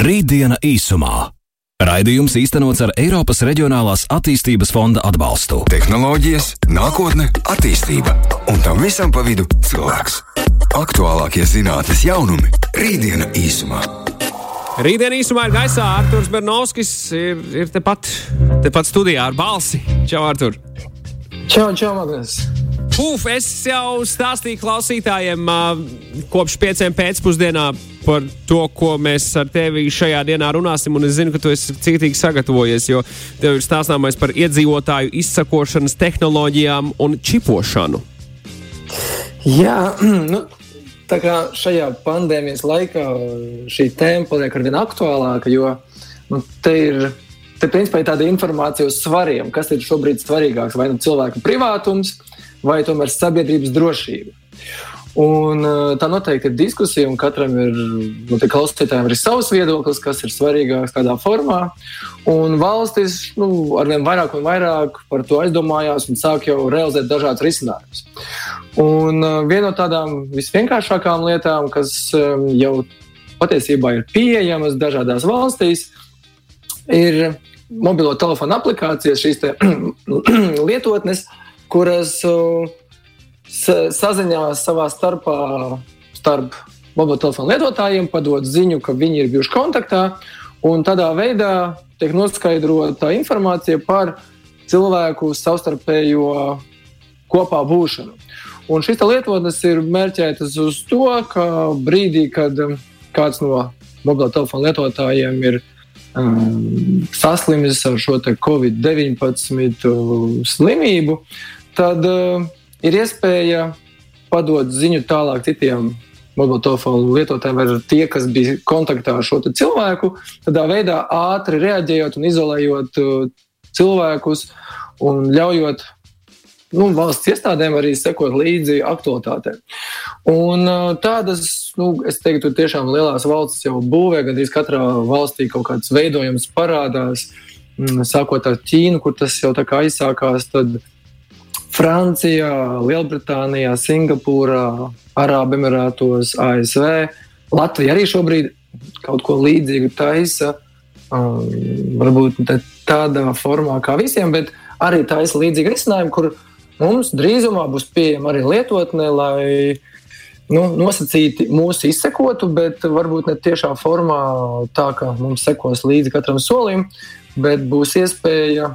Rītdiena īsumā. Raidījums īstenots ar Eiropas Reģionālās attīstības fonda atbalstu. Tehnoloģijas, nākotne, attīstība un tam visam pa vidu cilvēks. Aktuālākie zinātnes jaunumi - Rītdiena īsumā. Rītdien īsumā ir gaisā Arthurs Bernovskis, ir, ir tepat, tepat studijā ar balsi. Čau, Artur! Čau, čau, Magnus! Uf, es jau stāstīju klausītājiem kopš pieciem pēcpusdienā par to, ko mēs ar tevi šajā dienā runāsim. Un es zinu, ka tu esi cītīgi sagatavojies, jo tev ir stāstāmais par iedzīvotāju izsakošanas tehnoloģijām un čipošanu. Jā, nu, tā kā šajā pandēmijas laikā šī tēma paliek ar vien aktuālāka, jo nu, te ir. Te principā ir tāda informācija uz svariem, kas ir šobrīd svarīgāks. Vai nu cilvēka privātums, vai tomēr sabiedrības drošība. Un, tā noteikti ir diskusija, un katram ir nu, klausītājiem ir savs viedoklis, kas ir svarīgāks, kādā formā. Un valstis nu, arvien vairāk un vairāk par to aizdomājās un sāk jau realizēt dažādas risinājumus. Un viena no tādām visvienkāršākām lietām, kas jau patiesībā ir pieejamas dažādās valstīs, ir mobilo telefonu aplikācijas, šīs lietotnes, kuras uh, saziņās savā starpā starp mobilo telefonu lietotājiem, padod ziņu, ka viņi ir bijuši kontaktā, tādā veidā tiek noskaidrota informācija par cilvēku savstarpējo kopā būšanu. Un šīs lietotnes ir mērķētas uz to, ka brīdī, kad kāds no mobilo telefonu lietotājiem ir um, saslimis ar šo Covid-19 slimību, tad uh, ir iespēja padot ziņu tālāk citiem mobilo telefonu lietotājiem, vai tie, kas bija kontaktā ar šo cilvēku, tādā veidā ātri reaģējot un izolējot uh, cilvēkus un ļaujot nu, valsts iestādēm arī sekot līdzi aktualitātēm. Un uh, tādas, nu, es teiktu, tiešām lielās valstis jau būvē, gandrīz katrā valstī kaut kāds veidojums parādās, mm, sākot ar Ķīnu, kur tas jau tā kā aizsākās. Tad Francijā, Lielbritānijā, Singapūrā, Arābu Emirātos, ASV. Latvija arī šobrīd kaut ko līdzīgu taisa. Um, varbūt ne tādā formā kā visiem, bet arī taisa līdzīgu risinājumu, kur mums drīzumā būs pieejama arī lietotne, lai nu, nosacīti mūsu izsekotu, bet varbūt ne tiešā formā, tā kā mums sekos līdzi katram solim, bet būs iespēja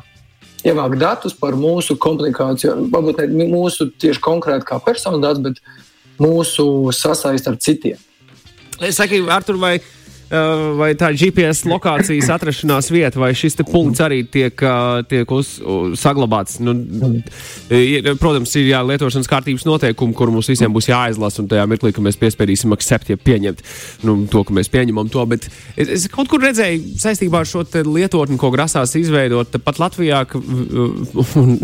ievākt datus par mūsu komunikāciju. Varbūt ne mūsu tieši konkrēti kā personas datus, bet mūsu sasaist ar citiem. Es saku, Artur, vai vai tā GPS lokācijas atrašanās vieta, vai šis punkts arī tiek, uh, tiek uz, saglabāts. Nu, ir, protams, ir jā, lietošanas kārtības noteikumi, kur mums visiem būs jāizlasa, un tajā mirklī, kad mēs piespēdīsim akcept, ja pieņemt nu, to, ka mēs pieņemam to. Bet es, es kaut kur redzēju saistībā ar šo lietotni, ko grasās izveidot pat Latvijā. Ka,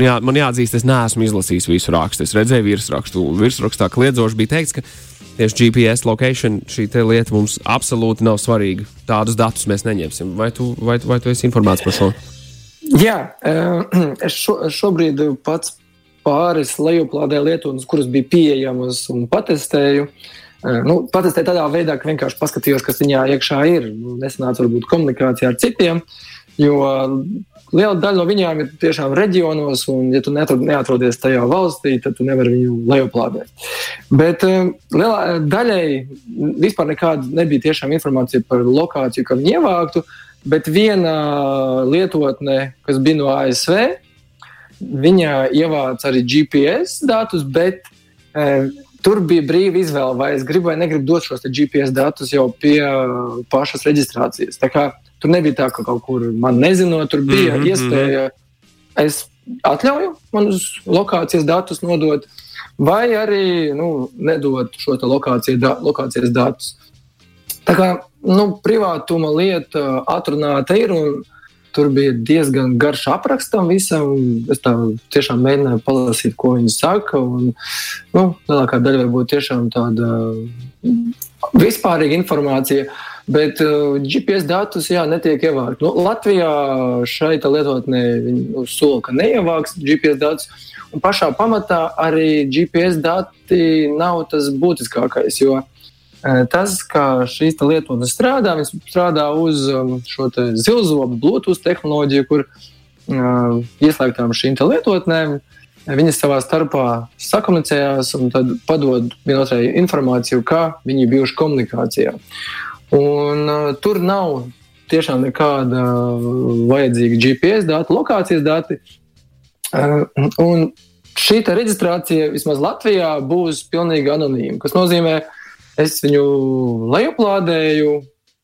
jā, man jāatzīst, es neesmu izlasījis visu rakstu. Es redzēju virsrakstu, virsrakstā kliedzoši bija teikts, ka tieši GPS location šī lieta mums absolūti nav svarīga. Tādus datus mēs neņemsim. Vai tu, vai, vai tu esi informēts par šo? Jā, eh, šo, šobrīd pats pāris lejuplādēju lietotnes, kuras bija pieejamas un patestēju. Eh, nu, patestēju tādā veidā, ka vienkārši paskatījos, kas viņā iekšā ir. Nesanāca varbūt komunikācijā ar citiem, jo liela daļa no viņām ir tiešām reģionos, un, ja tu neatrod, neatrodies tajā valstī, tad tu nevari viņu lejuplādēt. Bet um, lielā daļai vispār nekāda nebija tiešām informācija par lokāciju, kam viņi ievāktu, bet viena lietotne, kas bija no ASV, viņa ievāca arī GPS datus, bet e, tur bija brīva izvēle, vai es gribu vai negribu dot šos GPS datus jau pie pašas reģistrācijas. Tā kā Tur nebija tā, ka kaut kur man nezinot, tur bija mm -hmm. iespēja, es atļauju man uz lokācijas datus nodot, vai arī nu, nedot šo lokāciju, da, lokācijas datus. Tā kā nu, privātuma lieta atrunāta ir. Tur bija diezgan garš apraksts tam visam. Es tā tiešām mēģināju palasīt, ko viņi saka. Un, nu, lielākā daļa varbūt tiešām tāda vispārīga informācija. Uh, Bet uh, GPS datus jā, netiek ievākti. Nu, Latvijā šai lietotnē nu, sola, ka neievāks GPS datus. Un pašā pamatā arī GPS dati nav tas būtiskākais. Jo Tas, kā šīs lietotnes strādā, viņas strādā uz šo zilzobu Bluetooth tehnoloģiju, kur uh, ieslēgtām šīm lietotnēm viņas savā starpā sakomunicējās un tad padod vienotrai informāciju, kā viņi bijuši komunikācijā. Un, uh, tur nav tiešām nekāda vajadzīga GPS dati, lokācijas dati. Uh, un šī reģistrācija vismaz Latvijā būs pilnīgi anonīma, kas nozīmē, Es viņu lejuplādēju,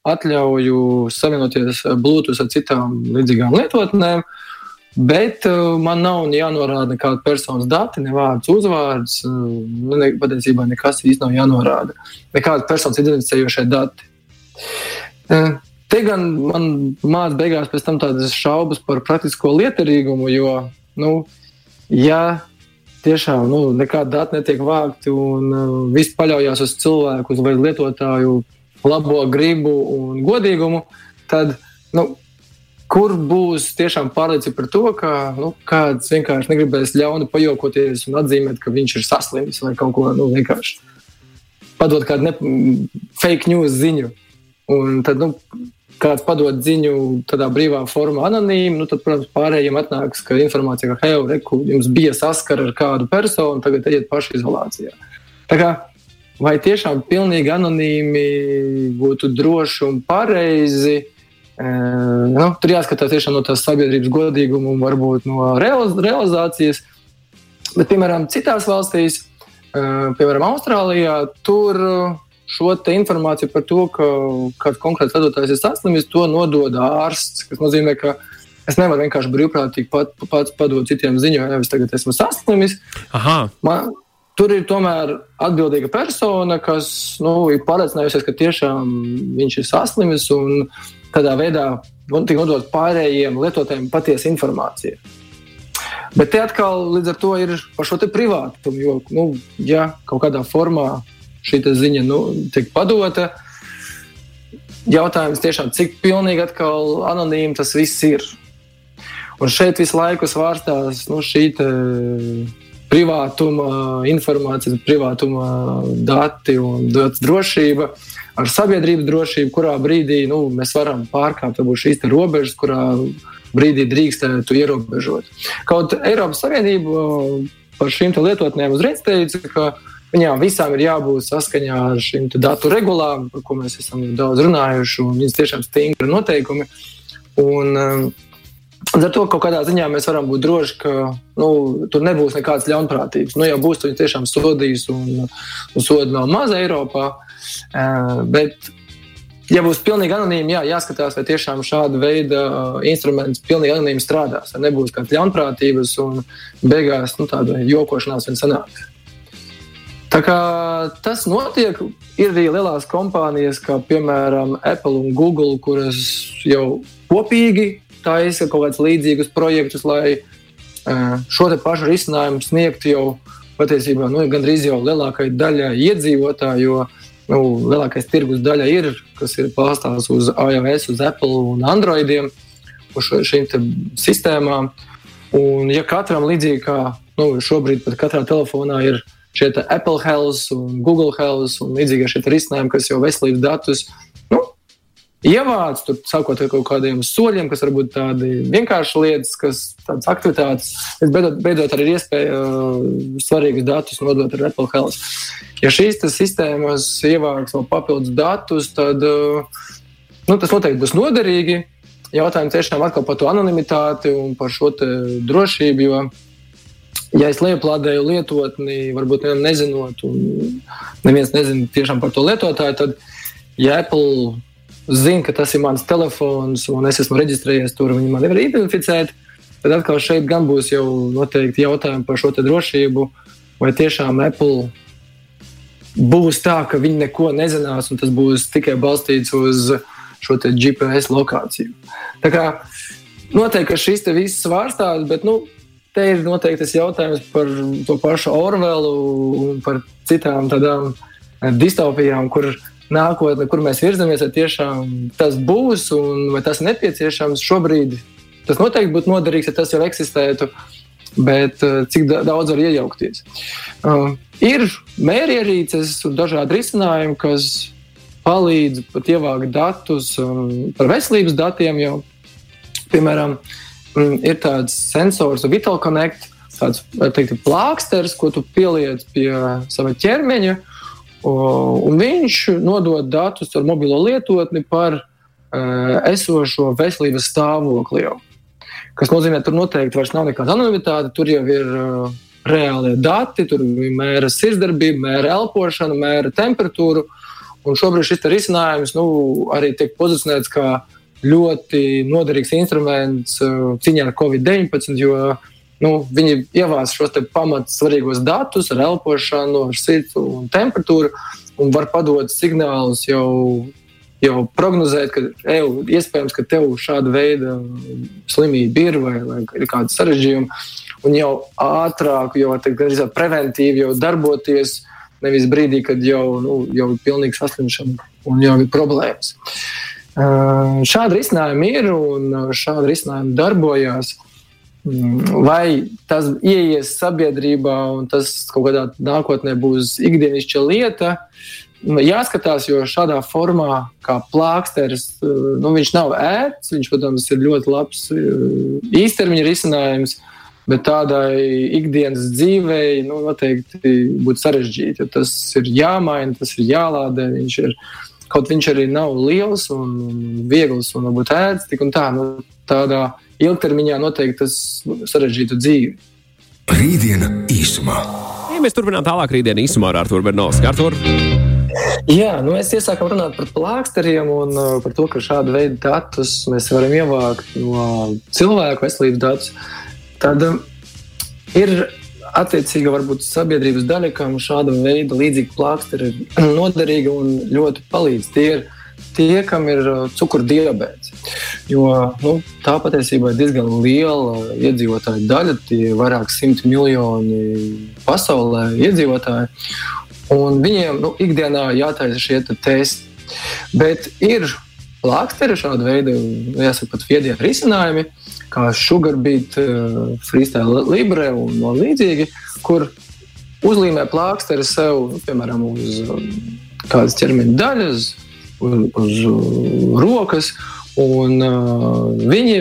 atļauju savienoties Bluetooth ar citām līdzīgām lietotnēm, bet uh, man nav jānorāda nekāda personas dati, ne vārds, uzvārds. Uh, nu, ne, patiesībā nekas īsti nav jānorāda. Nekāda personas identificējošie dati. Te gan man mācīja beigās pēc tam tādas šaubas par praktisko lietarīgumu, jo, nu, ja tiešām nu, nekāda data netiek vākta un uh, viss paļaujas uz cilvēku, uz lietotāju labo gribu un godīgumu, tad nu, kur būs tiešām pārliecība par to, ka nu, kāds vienkārši negribēs ļauni pajokoties un atzīmēt, ka viņš ir saslims vai kaut ko nu, vienkārši padot kādu ne, fake news ziņu. Un tad, nu, kāds padod ziņu tādā brīvā formā, anonīmi, nu, tad, protams, pārējiem atnāks informācija, ka, hei, reku, jums bija saskara ar kādu personu, tagad ejiet pašizolācijā. Tā kā, vai tiešām pilnīgi anonīmi būtu droši un pareizi? E, nu, tur jāskatās tiešām no tās sabiedrības godīguma un varbūt no realiz realizācijas. Bet, piemēram, citās valstīs, piemēram, Austrālijā, tur šo informāciju par to, ka kāds konkrēts lidotājs ir saslimis, to nodod ārsts. Tas nozīmē, ka es nevaru vienkārši brīvprātīgi pat, pats padot citiem ziņojumu, ja es tagad esmu saslimis. Man, tur ir tomēr atbildīga persona, kas nu, ir pārliecinājusies, ka tiešām viņš ir saslimis un tādā veidā tiek nodot pārējiem lietotājiem patiesa informācija. Bet te atkal līdz ar to ir par šo privātumu, jo, nu, ja kaut kādā formā šī ziņa nu, tiek padota. Jautājums tiešām, cik pilnīgi atkal anonīmi tas viss ir. Un šeit visu laiku svārstās nu, šī privātuma informācija, privātuma dati un datu drošība ar sabiedrības drošību, kurā brīdī nu, mēs varam pārkāpt šīs robežas, kurā brīdī drīkstētu ierobežot. Kaut Eiropas Savienība par šīm lietotnēm uzreiz teica, ka Viņām visām ir jābūt saskaņā ar šīm datu regulām, par ko mēs esam daudz runājuši, un viņas tiešām stingri noteikumi. Un, um, Ar to kaut kādā ziņā mēs varam būt droši, ka nu, tur nebūs nekādas ļaunprātības. Nu, ja būs, tad viņi tiešām sodīs un, un soda nav maza Eiropā. Uh, bet, ja būs pilnīgi anonīmi, jā, jāskatās, vai tiešām šāda veida uh, instruments pilnīgi anonīmi strādās. Vai nebūs kādas ļaunprātības un beigās nu, tāda jokošanās vien sanāks. Tā kā tas notiek, ir arī lielās kompānijas, kā piemēram Apple un Google, kuras jau kopīgi taisa kaut kādus līdzīgus projektus, lai šo pašu risinājumu sniegtu jau patiesībā nu, gandrīz jau lielākajai daļai iedzīvotāju, nu, lielākais tirgus daļa ir, kas ir balstās uz iOS, uz Apple un Androidiem, uz šīm sistēmām. Un, ja katram līdzīgi kā nu, šobrīd pat katrā telefonā ir ielikās, šie Apple Health un Google Health un līdzīgie šie risinājumi, kas jau veselības datus nu, ievāc, tur sākot ar kaut kādiem soļiem, kas varbūt tādi vienkārši lietas, kas tādas aktivitātes, bet beidzot, beidzot arī ir iespēja uh, svarīgus datus nodot ar Apple Health. Ja šīs sistēmas ievāks vēl papildus datus, tad uh, nu, tas noteikti būs noderīgi. Jautājums tiešām atkal par to anonimitāti un par šo drošību, jo ja es lejuplādēju lietotni, varbūt nezinot, un neviens nezina tiešām par to lietotāju, tad, ja Apple zina, ka tas ir mans telefons un es esmu reģistrējies tur, viņi man nevar identificēt, tad atkal šeit gan būs jau noteikti jautājumi par šo drošību, vai tiešām Apple būs tā, ka viņi neko nezinās, un tas būs tikai balstīts uz šo GPS lokāciju. Tā kā noteikti, šis viss svārstās, bet nu, te ir noteikti tas jautājums par to pašu Orvelu un par citām tādām eh, distopijām, kur nākotne, kur mēs virzamies, vai tiešām tas būs un vai tas nepieciešams šobrīd. Tas noteikti būtu noderīgs, ja tas jau eksistētu. bet cik daudz var iejaukties. Uh, ir mērierīces un dažādi risinājumi, kas palīdz pat ievākt datus um, par veselības datiem. Jo, piemēram, um, ir tāds sensors, Vital Connect, tāds teikt, plāksters, ko tu pieliec pie sava ķermeņa. Un viņš nodod datus ar mobilo lietotni par uh, esošo veselības stāvokli. Jau. Kas nozīmē, ka tur noteikti vairs nav nekāda anonimitāte. Tur jau ir uh, reālie dati, tur mēra sirdsdarbību, mēra elpošanu, mēra temperatūru. Un šobrīd šis risinājums nu, arī tiek pozicionēts kā ļoti noderīgs instruments uh, cīņā ar Covid-19, jo nu, viņi ievāc šos pamatus svarīgos datus ar elpošanu, ar sirds un temperatūru un var padot signālus jau. Jau prognozēt, ka ev, iespējams, ka tev šāda veida slimība ir vai, vai ir kāda sarežģījuma, un jau ātrāk, jau tādā preventīvi jau darboties, Nevis brīdī, kad jau, nu, jau ir pilnīgi saslimšana un jau ir problēmas. Uh, šādi risinājumi ir un šādi risinājumi darbojās. Mm, vai tas ieies sabiedrībā un tas kaut kādā nākotnē būs ikdienišķa lieta, nu, jāskatās, jo šādā formā, kā plāksteris, nu, viņš nav ērts. Viņš, protams, ir ļoti labs īstermiņa risinājums. Bet tādai ikdienas dzīvei nu, noteikti būtu sarežģīti. Tas ir jāmaina, tas ir jālādē. Viņš ir, kaut viņš arī nav liels un viegls un varbūt ēdz tik un tā. Nu, tādā ilgtermiņā noteikti tas sarežģītu dzīvi. Rītdiena īsumā. Ja mēs turpinām tālāk rītdienu īsumā ar Arthuru Bernovsku. Artur. Jā, nu mēs iesākām runāt par plāksteriem un uh, par to, ka šādu veidu datus mēs varam ievākt no cilvēku veselības datus tad um, ir attiecīga varbūt sabiedrības daļa, kam šāda veida līdzīga plāksteri ir noderīga un ļoti palīdz. Tie ir tie, kam ir uh, cukurdibēts. Jo nu, tā patiesībā ir diezgan liela iedzīvotāju daļa, tie ir vairāk simti miljoni pasaulē iedzīvotāji. Un viņiem nu, ikdienā jātaisa šie testi. Bet ir plāksteri šāda veida, jāsaka, pat viedie risinājumi, kā Sugarbeat, uh, Freestyle Libre un līdzīgi, kur uzlīmē plāksteri sev, piemēram, uz um, kādas ķermeņa daļas, uz, uz uh, rokas, un uh, viņi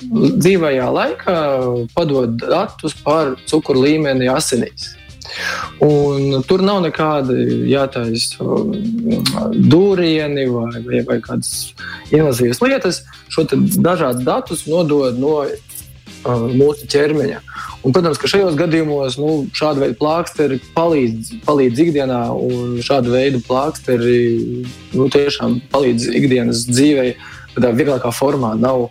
dzīvajā laikā padod datus par cukuru līmeni asinīs. Un tur nav nekāda jātaisa um, dūrieni vai, vai, vai kādas invazīvas lietas. Šo dažādus datus nodod no uh, mūsu ķermeņa. Un, protams, ka šajos gadījumos nu, šāda veida plāksteri palīdz, palīdz ikdienā, un šāda veida plāksteri nu, tiešām palīdz ikdienas dzīvei tādā vieglākā formā. Nav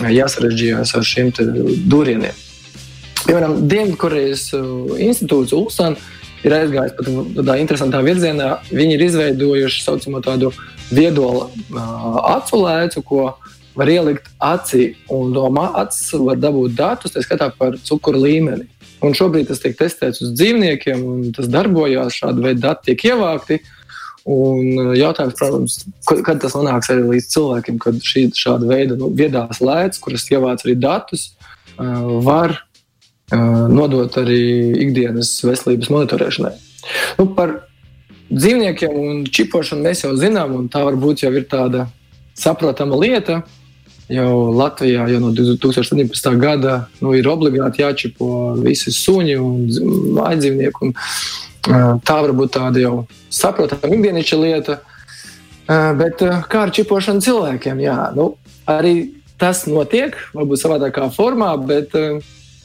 jāsarežģījās ar šiem dūrieniem. Piemēram, Dienvidkorejas uh, institūts Ulsan ir aizgājis pat tādā interesantā virzienā. Viņi ir izveidojuši saucamo tādu viedo uh, acu lēcu, ko var ielikt acī, un no acis var dabūt datus, tā skatā par cukuru līmeni. Un šobrīd tas tiek testēts uz dzīvniekiem, un tas darbojas. Šādi veidi dati tiek ievākti. Un uh, jautājums, protams, kad tas nonāks arī līdz cilvēkiem, kad šī, šāda veida nu, viedās lētas, kuras ievāc arī datus, var nodot arī ikdienas veselības monitorēšanai. Nu, par dzīvniekiem un čipošanu mēs jau zinām, un tā varbūt jau ir tāda saprotama lieta. Jau Latvijā jau no 2017. gada nu, ir obligāti jāčipo visi suņi un aizdzīvnieki. Un, tā varbūt tāda jau saprotama ikdienišķa lieta. Bet kā ar čipošanu cilvēkiem? Jā, nu, arī tas notiek, varbūt savādākā formā, bet uh,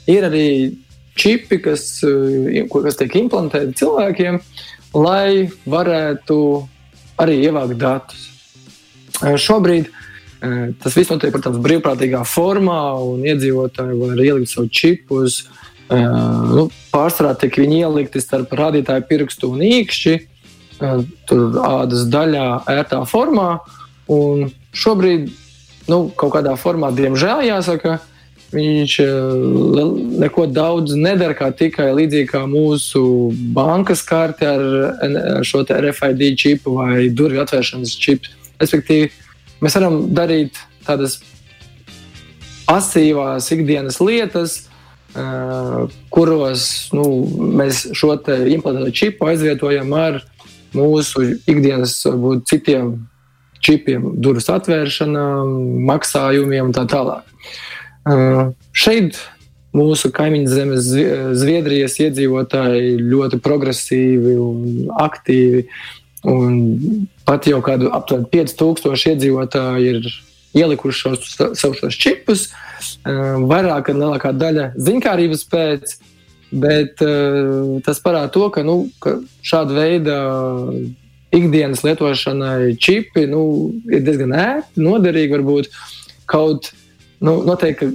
ir arī čipi, kas, eh, kas tiek implantēti cilvēkiem, lai varētu arī ievākt datus. Eh, šobrīd eh, tas viss notiek, protams, brīvprātīgā formā, un iedzīvotāji var ielikt savu čipu uz nu, pārsvarā tiek viņi ielikti starp rādītāju pirkstu un īkšķi, tur ādas daļā, ērtā formā. Un šobrīd, nu, kaut kādā formā, diemžēl, jāsaka, Viņš eh, neko daudz nedara, kā tikai līdzīgi kā mūsu bankas karte ar šo RFID čipu vai durvju atvēršanas čipu. Respektīvi, mēs varam darīt tādas pasīvās ikdienas lietas, kuros nu, mēs šo implantēto čipu aizvietojam ar mūsu ikdienas varbūt, citiem čipiem, durvis atvēršanām, maksājumiem un tā tālāk. Šeit mūsu kaimiņu zemes Zviedrijas iedzīvotāji ļoti progresīvi un aktīvi. Un pat jau kādu aptuveni 5000 iedzīvotāji ir ielikuši šos savus čipus. Vairāk vai lielākā daļa ziņkārības pēc, bet tas parāda to, ka, nu, ka šāda veida ikdienas lietošanai čipi nu, ir diezgan ērti, noderīgi. Varbūt kaut nu, noteikti,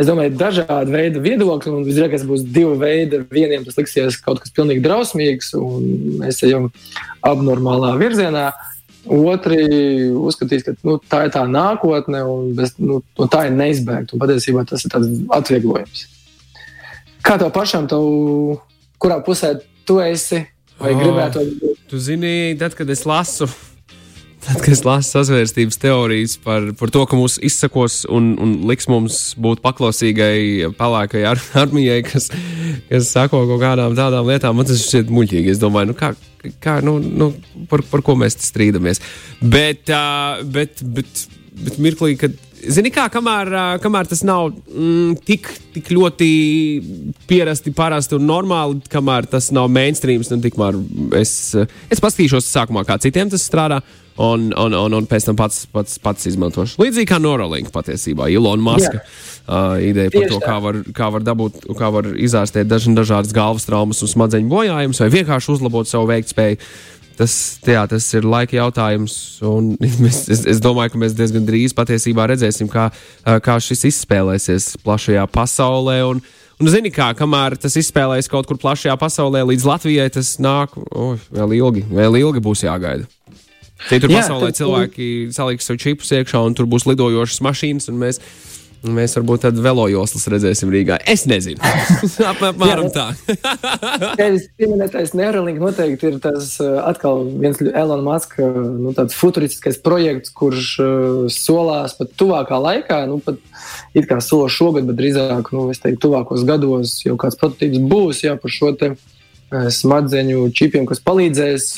es domāju, dažādi veidi viedokļi, un visdrīzāk būs divi veidi. Vieniem tas liksies kaut kas pilnīgi drausmīgs, un mēs ejam abnormālā virzienā. Otri uzskatīs, ka nu, tā ir tā nākotne, un, bez, nu, un tā ir neizbēgta. Patiesībā tas ir atvieglojums. Kā tev pašam, tev, kurā pusē tu esi? Vai oh, gribētu? Tu zini, tad, kad es lasu Tad, kad es lasu sazvērstības teorijas par, par to, ka mūs izsakos un, un liks mums būt paklausīgai pelēkai ar, armijai, kas, kas sako kaut kādām tādām lietām, man tas šķiet muļķīgi. Es domāju, nu kā, kā nu, nu, par, par ko mēs strīdamies. Bet, uh, bet, bet, bet mirklī, kad Zini, kā kamēr, kamēr tas nav mm, tik, tik ļoti pierasti, parasti un normāli, kamēr tas nav mainstream, nu, tikmēr es, es paskatīšos sākumā, kā citiem tas strādā. Un, un, un, un pēc tam pats, pats, pats izmantošu. Līdzīgi kā Neuralink patiesībā, Ilona Maska uh, ideja par to, kā var, kā var dabūt, kā var izārstēt daž, dažādas galvas traumas un smadzeņu bojājumus, vai vienkārši uzlabot savu veiktspēju tas, jā, tas ir laika jautājums. Mēs, es, es domāju, ka mēs diezgan drīz patiesībā redzēsim, kā, kā šis izspēlēsies plašajā pasaulē. Un, un zini, kā, kamēr tas izspēlēs kaut kur plašajā pasaulē, līdz Latvijai tas nāk, oh, vēl ilgi, vēl ilgi būs jāgaida. Citur pasaulē cilvēki saliks savu čipus iekšā, un tur būs lidojošas mašīnas, un mēs Mēs varbūt tādu velojoslas redzēsim Rīgā. Es nezinu. Apmēram tā. Tevis pieminētais Neuralink noteikti ir tas uh, atkal viens Elon Musk uh, nu, futuristiskais projekts, kurš uh, solās pat tuvākā laikā, nu pat it kā sola šogad, bet drīzāk, nu, es teiktu, tuvākos gados jau kāds prototyps būs jā, par šo te smadzeņu čipiem, kas palīdzēs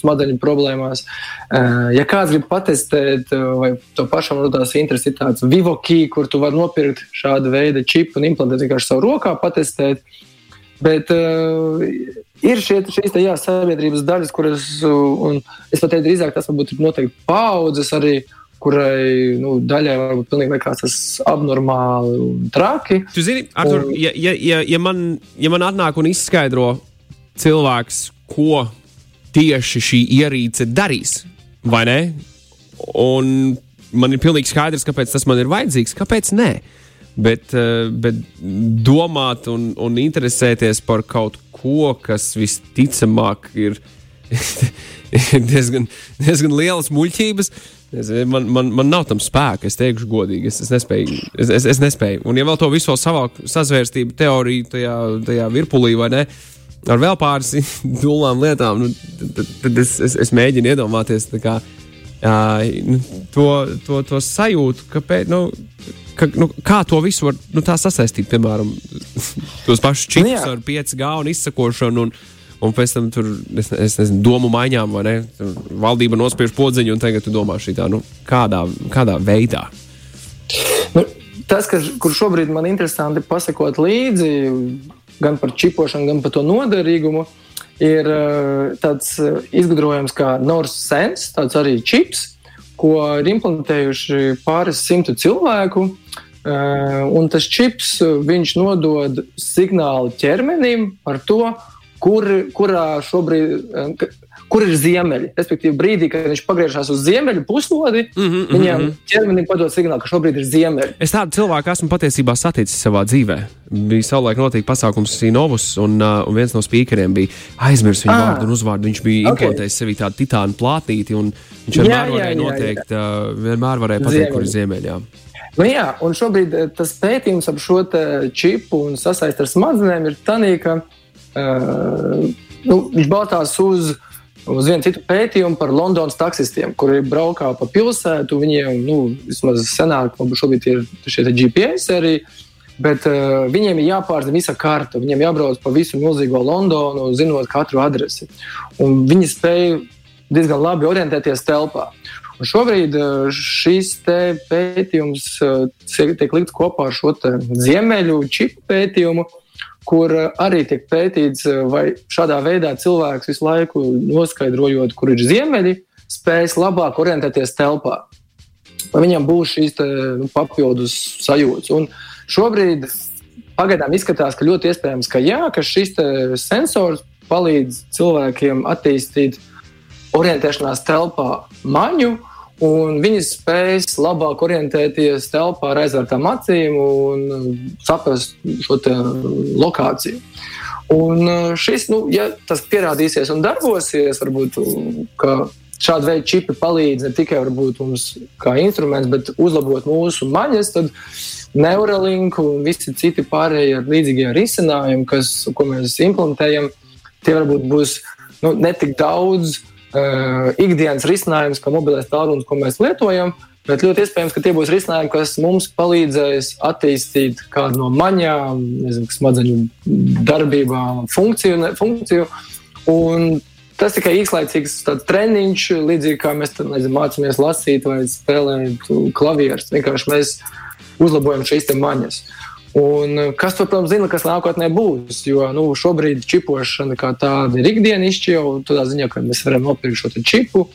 smadzeņu problēmās. Eh, ja kāds grib patestēt, eh, vai to pašam radās interesi, ir tāds Vivoki, kur tu vari nopirkt šādu veidu čipu un implantēt vienkārši savu rokā, patestēt. Bet uh, ir šie, šīs tā, jā, sabiedrības daļas, kuras, un es pat teiktu, drīzāk tas varbūt ir noteikti paudzes arī, kurai nu, daļai varbūt pilnīgi liekas tas abnormāli un traki. Tu zini, Artur, un... ja, ja, ja, ja, man, ja man atnāk un izskaidro cilvēks, ko tieši šī ierīce darīs, vai ne? Un man ir pilnīgi skaidrs, kāpēc tas man ir vajadzīgs, kāpēc nē. Bet, eh, bet domāt un, un interesēties par kaut ko, kas visticamāk ir, diezgan, diezgan lielas muļķības. Man, man, man nav tam spēka, es teikšu, godīgi. Es, es, nespēju, es, es, es nespēju. Un, ja vēl to visu savākt, sazvērstību teoriju tajā, tajā virpulī, vai ne? Uh, ar vēl pāris dūlām lietām, nu, tad, tad es, es, es mēģinu iedomāties kā, uh, to, to, to sajūtu, kāpēc. Nu, ka, nu, kā to visu var nu, sasaistīt, piemēram, tos pašus čipus nu, ar 5G un izsakošanu. Un, un pēc tam tur, es, es nezinu, domu maiņām, vai ne? Tur valdība nospiež podziņu, un tagad tu domā šī tā, nu, kādā, kādā veidā. Nu, tas, kas, kur šobrīd man interesanti pasakot līdzi, gan par čipošanu, gan par to noderīgumu, ir eh, tāds eh, izgudrojums kā North Sense, tāds arī čips, ko ir implantējuši pāris simtu cilvēku. Eh, un tas čips nodod signālu ķermenim par to, kur, kurā šobrīd, kur ir ziemeļi. Respektīvi, brīdī, kad viņš pagriežās uz ziemeļu puslodi, mm -hmm, viņam mm -hmm. ķermenim padod signālu, ka šobrīd ir ziemeļi. Es tādu cilvēku esmu patiesībā saticis savā dzīvē. Bija savulaik notika pasākums Sinovus, un, uh, un viens no spīkeriem bija aizmirsis viņu ah, vārdu un uzvārdu. Viņš bija okay. implantējis sevī tādu titānu plātīti, un viņš vienmēr jā, varēja jā, noteikt, jā, jā. Uh, vienmēr varēja pateikt, ziemeļi. kur ir ziemeļi. Nu jā, un šobrīd eh, tas pētījums ap šo čipu un sasaist ar smadzenēm ir tāds, ka uh, nu, viņš balstās uz uz vienu citu pētījumu par Londonas taksistiem, kuri braukā pa pilsētu. Viņiem, nu, vismaz senāk, šobrīd ir šie GPS arī. Bet uh, viņiem ir jāpārzina visa karta. Viņiem jābrauc pa visu milzīgo Londonu, zinot katru adresi. Un viņi spēja diezgan labi orientēties telpā. Un šobrīd šis pētījums tiek likts kopā ar šo ziemeļu čipu pētījumu, kur arī tiek pētīts, vai šādā veidā cilvēks visu laiku noskaidrojot, kur ir ziemeļi, spējas labāk orientēties telpā. Vai viņam būs šīs te, nu, papildus sajūtas. Un šobrīd pagaidām izskatās, ka ļoti iespējams, ka jā, ka šis sensors palīdz cilvēkiem attīstīt uh, orientēšanās telpā maņu, un viņi spēs labāk orientēties telpā ar aizvērtām acīm un uh, saprast šo lokāciju. Un uh, šis, nu, ja tas pierādīsies un darbosies, varbūt šāda veida čipi palīdz ne tikai mums kā instruments, bet uzlabot mūsu maņas, tad Neuralink un visi citi pārējie līdzīgie risinājumi, kas, ko mēs implementējam, tie varbūt būs nu, netik daudz ikdienas risinājums, kā mobilais tālrunis, ko mēs lietojam. Bet ļoti iespējams, ka tie būs risinājumi, kas mums palīdzēs attīstīt kādu no maņām, nezinu, smadzeņu darbībām, funkciju. funkciju. Un tas tikai īslaicīgs treniņš, līdzīgi kā mēs nezinu, mācāmies lasīt vai spēlēt klavierus. Vienkārši mēs uzlabojam šīs maņas. Uh, Un eh, kas, to, protams, zina, kas nākotnē būs? Jo nu, šobrīd čipošana kā tāda ir ikdienišķa jau tādā ziņā, ka mēs varam nopirkt šo čipu.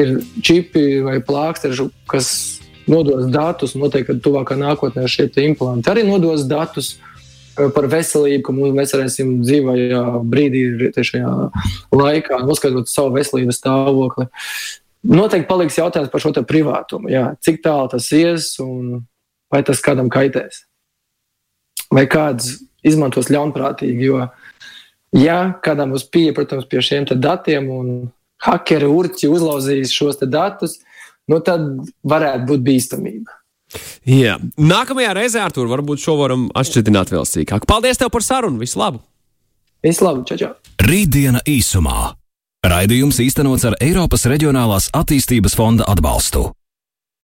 Ir čipi vai plāksteri, kas nodos datus. Noteikti, ka tuvākā nākotnē šie implanti arī nodos datus eh, par veselību, ka mēs varēsim dzīvajā brīdī, šajā laikā noskaidrot savu veselības stāvokli. Noteikti paliks jautājums par šo privātumu. Jā, cik tālu tas ies un vai tas kādam kaitēs vai kāds izmantos ļaunprātīgi. Jo, ja kādam būs pieeja, protams, pie šiem datiem un hakeri urķi uzlauzīs šos datus, nu tad varētu būt bīstamība. Jā. Nākamajā reizē, Artur, varbūt šo varam atšķirt vēl sīkāk. Paldies tev par sarunu! Visu labu! Visu labu! Čau, čau! Rītdiena īsumā! Raidījums īstenots ar Eiropas Reģionālās attīstības fonda atbalstu.